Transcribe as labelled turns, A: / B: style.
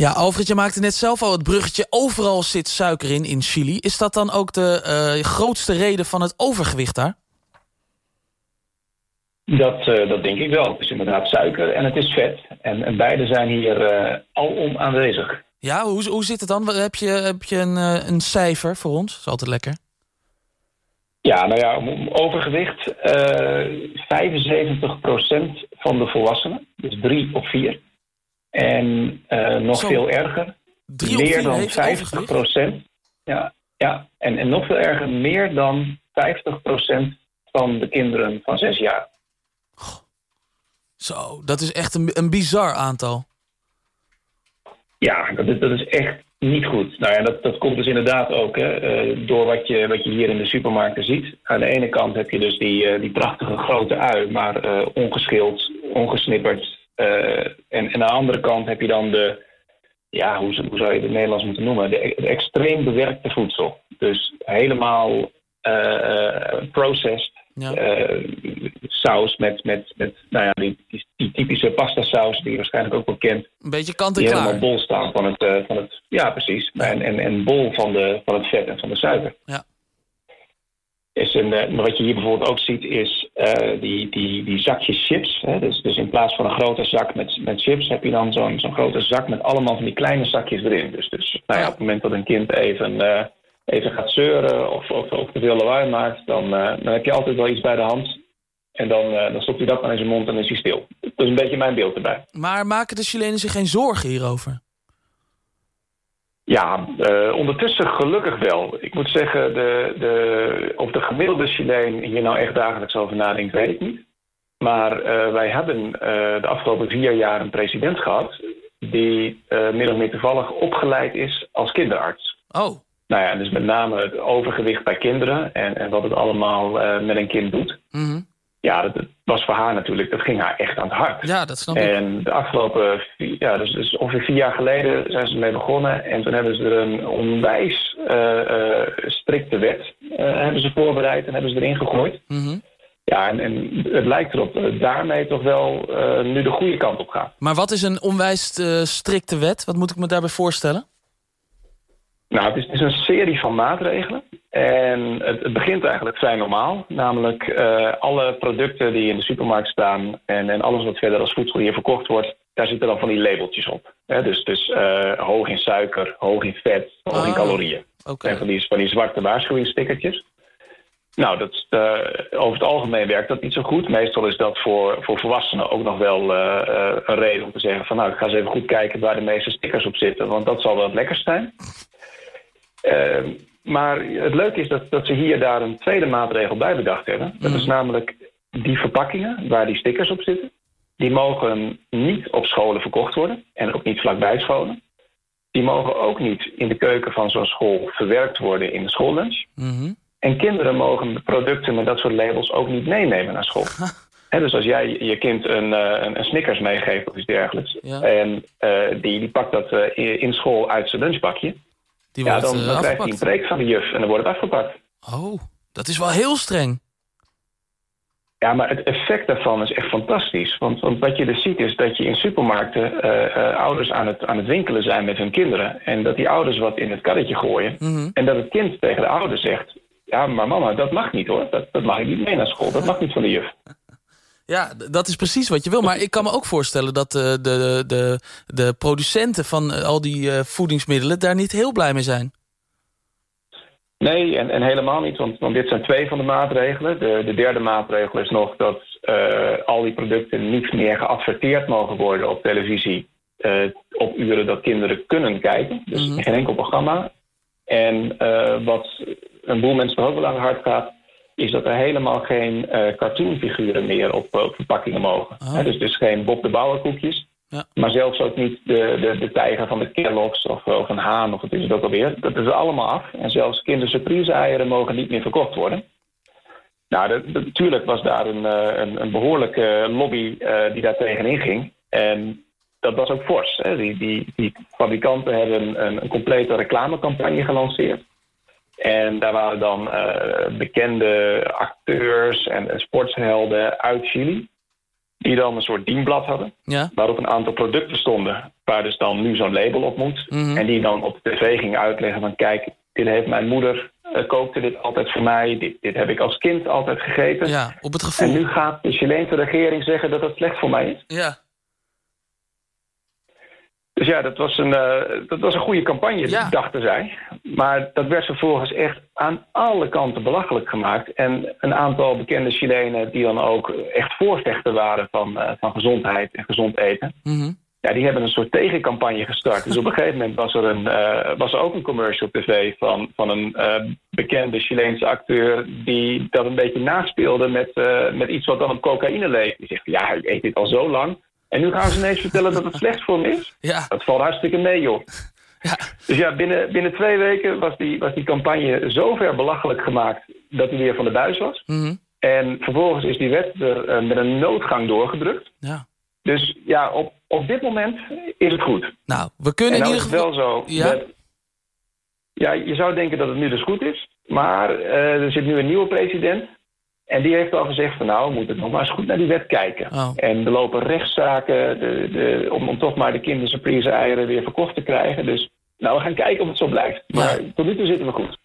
A: Ja, Alfred, je maakte net zelf al het bruggetje. Overal zit suiker in, in Chili. Is dat dan ook de uh, grootste reden van het overgewicht daar?
B: Dat, uh, dat denk ik wel. Het is inderdaad suiker en het is vet. En, en beide zijn hier uh, alom aanwezig.
A: Ja, hoe, hoe zit het dan? Heb je, heb je een, een cijfer voor ons? Dat is altijd lekker.
B: Ja, nou ja, overgewicht. 75% van de volwassenen. Dus drie of vier. En uh, nog Zo. veel erger, meer dan 50 procent. Ja, ja en, en nog veel erger, meer dan 50 procent van de kinderen van zes jaar.
A: Zo, dat is echt een, een bizar aantal.
B: Ja, dat is, dat is echt niet goed. Nou ja, dat, dat komt dus inderdaad ook hè, uh, door wat je, wat je hier in de supermarkten ziet. Aan de ene kant heb je dus die, uh, die prachtige grote ui, maar uh, ongeschild, ongesnipperd, en, en aan de andere kant heb je dan de, ja, hoe, hoe zou je het Nederlands moeten noemen? De, de extreem bewerkte voedsel. Dus helemaal uh, processed. Ja. saus met, met, met nou ja, die, die, die, typische pasta saus die je waarschijnlijk ook wel kent.
A: Een beetje kant en
B: die
A: klaar.
B: helemaal bol staan van het, van het ja precies. Ja. En, en, en bol van, de, van het vet en van de suiker.
A: Ja.
B: Is een, uh, wat je hier bijvoorbeeld ook ziet is uh, die, die, die zakjes chips. Hè? Dus, dus in plaats van een grote zak met, met chips heb je dan zo'n zo'n grote zak met allemaal van die kleine zakjes erin. Dus, dus nou ja, op het moment dat een kind even, uh, even gaat zeuren of, of, of te veel lawaai maakt, dan, dan heb je altijd wel iets bij de hand. En dan, dan stopt hij dat maar in zijn mond en is hij stil. Dat is een beetje mijn beeld erbij.
A: Maar maken de Chilenen zich geen zorgen hierover?
B: Ja, uh, ondertussen gelukkig wel. Ik moet zeggen, de, de, of de gemiddelde Chileen hier nou echt dagelijks over nadenkt, weet ik niet. Maar uh, wij hebben uh, de afgelopen vier jaar een president gehad... die min of meer toevallig opgeleid is als kinderarts.
A: Oh.
B: Nou ja, dus met name het overgewicht bij kinderen... en, en wat het allemaal met een kind doet.
A: Mm -hmm.
B: Ja, dat, dat, was voor haar natuurlijk, dat ging haar echt aan het hart.
A: Ja, dat snap
B: ik.
A: En
B: de afgelopen, ja, dus, dus ongeveer vier jaar geleden zijn ze ermee begonnen. En toen hebben ze er een onwijs uh, uh, strikte wet uh, hebben ze voorbereid en hebben ze erin gegooid.
A: Mm -hmm.
B: Ja, en, en, het lijkt erop dat daarmee toch wel nu de goede kant op gaat.
A: Maar wat is een onwijs strikte wet? Wat moet ik me daarbij voorstellen?
B: Nou, het is, het is, een serie van maatregelen. En het, het begint eigenlijk vrij normaal. Namelijk uh, alle producten die in de supermarkt staan... En, en alles wat verder als voedsel hier verkocht wordt... daar zitten dan van die labeltjes op. Dus dus uh, hoog in suiker, hoog in vet, hoog in
A: Oh,
B: calorieën.
A: Okay.
B: En van die, van die zwarte waarschuwingsstickertjes. Nou, dat, uh, over het algemeen werkt dat niet zo goed. Meestal is dat voor, voor volwassenen ook nog wel een reden om te zeggen... van nou, ik ga eens even goed kijken waar de meeste stickers op zitten... want dat zal wel het lekkerst zijn. Uh, maar het leuke is dat, dat ze hier daar een tweede maatregel bij bedacht hebben. Dat is namelijk die verpakkingen waar die stickers op zitten... die mogen niet op scholen verkocht worden en ook niet vlakbij scholen. Die mogen ook niet in de keuken van zo'n school verwerkt worden in de schoollunch.
A: Mm -hmm.
B: En kinderen mogen producten met dat soort labels ook niet meenemen naar school. He, dus als jij je kind een, een, een Snickers meegeeft of iets dergelijks...
A: Ja.
B: en uh, die, die pakt dat uh, in school uit zijn lunchbakje...
A: Die
B: ja,
A: wordt,
B: dan,
A: uh,
B: dan krijgt hij een preek van de juf en dan wordt het afgepakt.
A: Oh, dat is wel heel streng.
B: Ja, maar het effect daarvan is echt fantastisch. Want, want wat je dus ziet is dat je in supermarkten uh, uh, ouders aan het, aan het winkelen zijn met hun kinderen. En dat die ouders wat in het karretje gooien.
A: Mm -hmm.
B: En dat het kind tegen de ouder zegt... Ja, maar mama, dat mag niet hoor. Dat, dat mag ik niet mee naar school. Dat mag niet van de juf.
A: Ja, dat is precies wat je wil. Maar ik kan me ook voorstellen dat de, de, de, de producenten van al die uh, voedingsmiddelen... daar niet heel blij mee zijn.
B: Nee, en, en helemaal niet. Want, want, dit zijn twee van de maatregelen. De, de derde maatregel is nog dat uh, al die producten niet meer geadverteerd mogen worden op televisie... Uh, op uren dat kinderen kunnen kijken. Dus
A: Mhm.
B: geen enkel programma. En uh, wat een boel mensen toch ook wel aan het hart gaat... is dat er helemaal geen cartoonfiguren meer op, op verpakkingen mogen.
A: Oh.
B: He, dus, dus geen Bob de Bouwer koekjes.
A: Ja.
B: Maar zelfs ook niet de, de, de tijger van de Kellogg's of, of een haan, of wat is het ook alweer. Dat is allemaal af. En zelfs kindersurprise-eieren mogen niet meer verkocht worden. Nou, natuurlijk was daar een, een, een behoorlijke lobby uh, die daar tegenin ging. En dat was ook fors. Hè. Die, die, die fabrikanten hebben een, een complete reclamecampagne gelanceerd. En daar waren dan uh, bekende acteurs en, en sportshelden uit Chili. die dan een soort dienblad hadden.
A: Ja.
B: Waarop een aantal producten stonden, waar dus dan nu zo'n label op moet.
A: Mhm.
B: En die dan op de tv gingen uitleggen van kijk, dit heeft mijn moeder, eh, kookte dit altijd voor mij. Dit, dit heb ik als kind altijd gegeten.
A: ja, op het
B: En
A: gevoel.
B: nu gaat de Chileense regering zeggen dat het slecht voor mij is.
A: Ja,
B: Dus ja, dat was een, eh, dat was een goede campagne,
A: Ja.
B: dachten zij. Maar dat werd vervolgens echt aan alle kanten belachelijk gemaakt. En een aantal bekende Chilenen die dan ook echt voorvechter waren van, eh, van gezondheid en gezond eten.
A: mhm.
B: Ja, die hebben een soort tegencampagne gestart. Dus op een gegeven moment was er, een, eh, was er ook een commercial op tv van, van een bekende Chileense acteur die dat een beetje naspeelde met, met iets wat dan op cocaïne leek. Die zegt, ja, ik eet dit al zo lang. En nu gaan ze ineens vertellen dat het slecht voor me is.
A: ja,
B: Dat valt hartstikke mee, joh.
A: ja,
B: Dus ja, binnen, binnen twee weken was die, was die campagne zo ver belachelijk gemaakt dat hij weer van de buis was.
A: mhm.
B: En vervolgens is die wet er eh, met een noodgang doorgedrukt.
A: ja.
B: Dus ja, op, op dit moment is het goed.
A: Nou, we kunnen
B: En
A: in
B: nou
A: ieder geval...
B: wel zo.
A: Ja?
B: dat- ja, je zou denken dat het nu dus goed is. Maar eh, er zit nu een nieuwe president. En die heeft al gezegd van nou, we moeten nog maar eens goed naar die wet kijken.
A: Oh.
B: En er lopen rechtszaken de, de, om, om toch maar de kindersurprise eieren weer verkocht te krijgen. Dus nou, we gaan kijken of het zo blijft. Maar tot nu toe zitten we goed.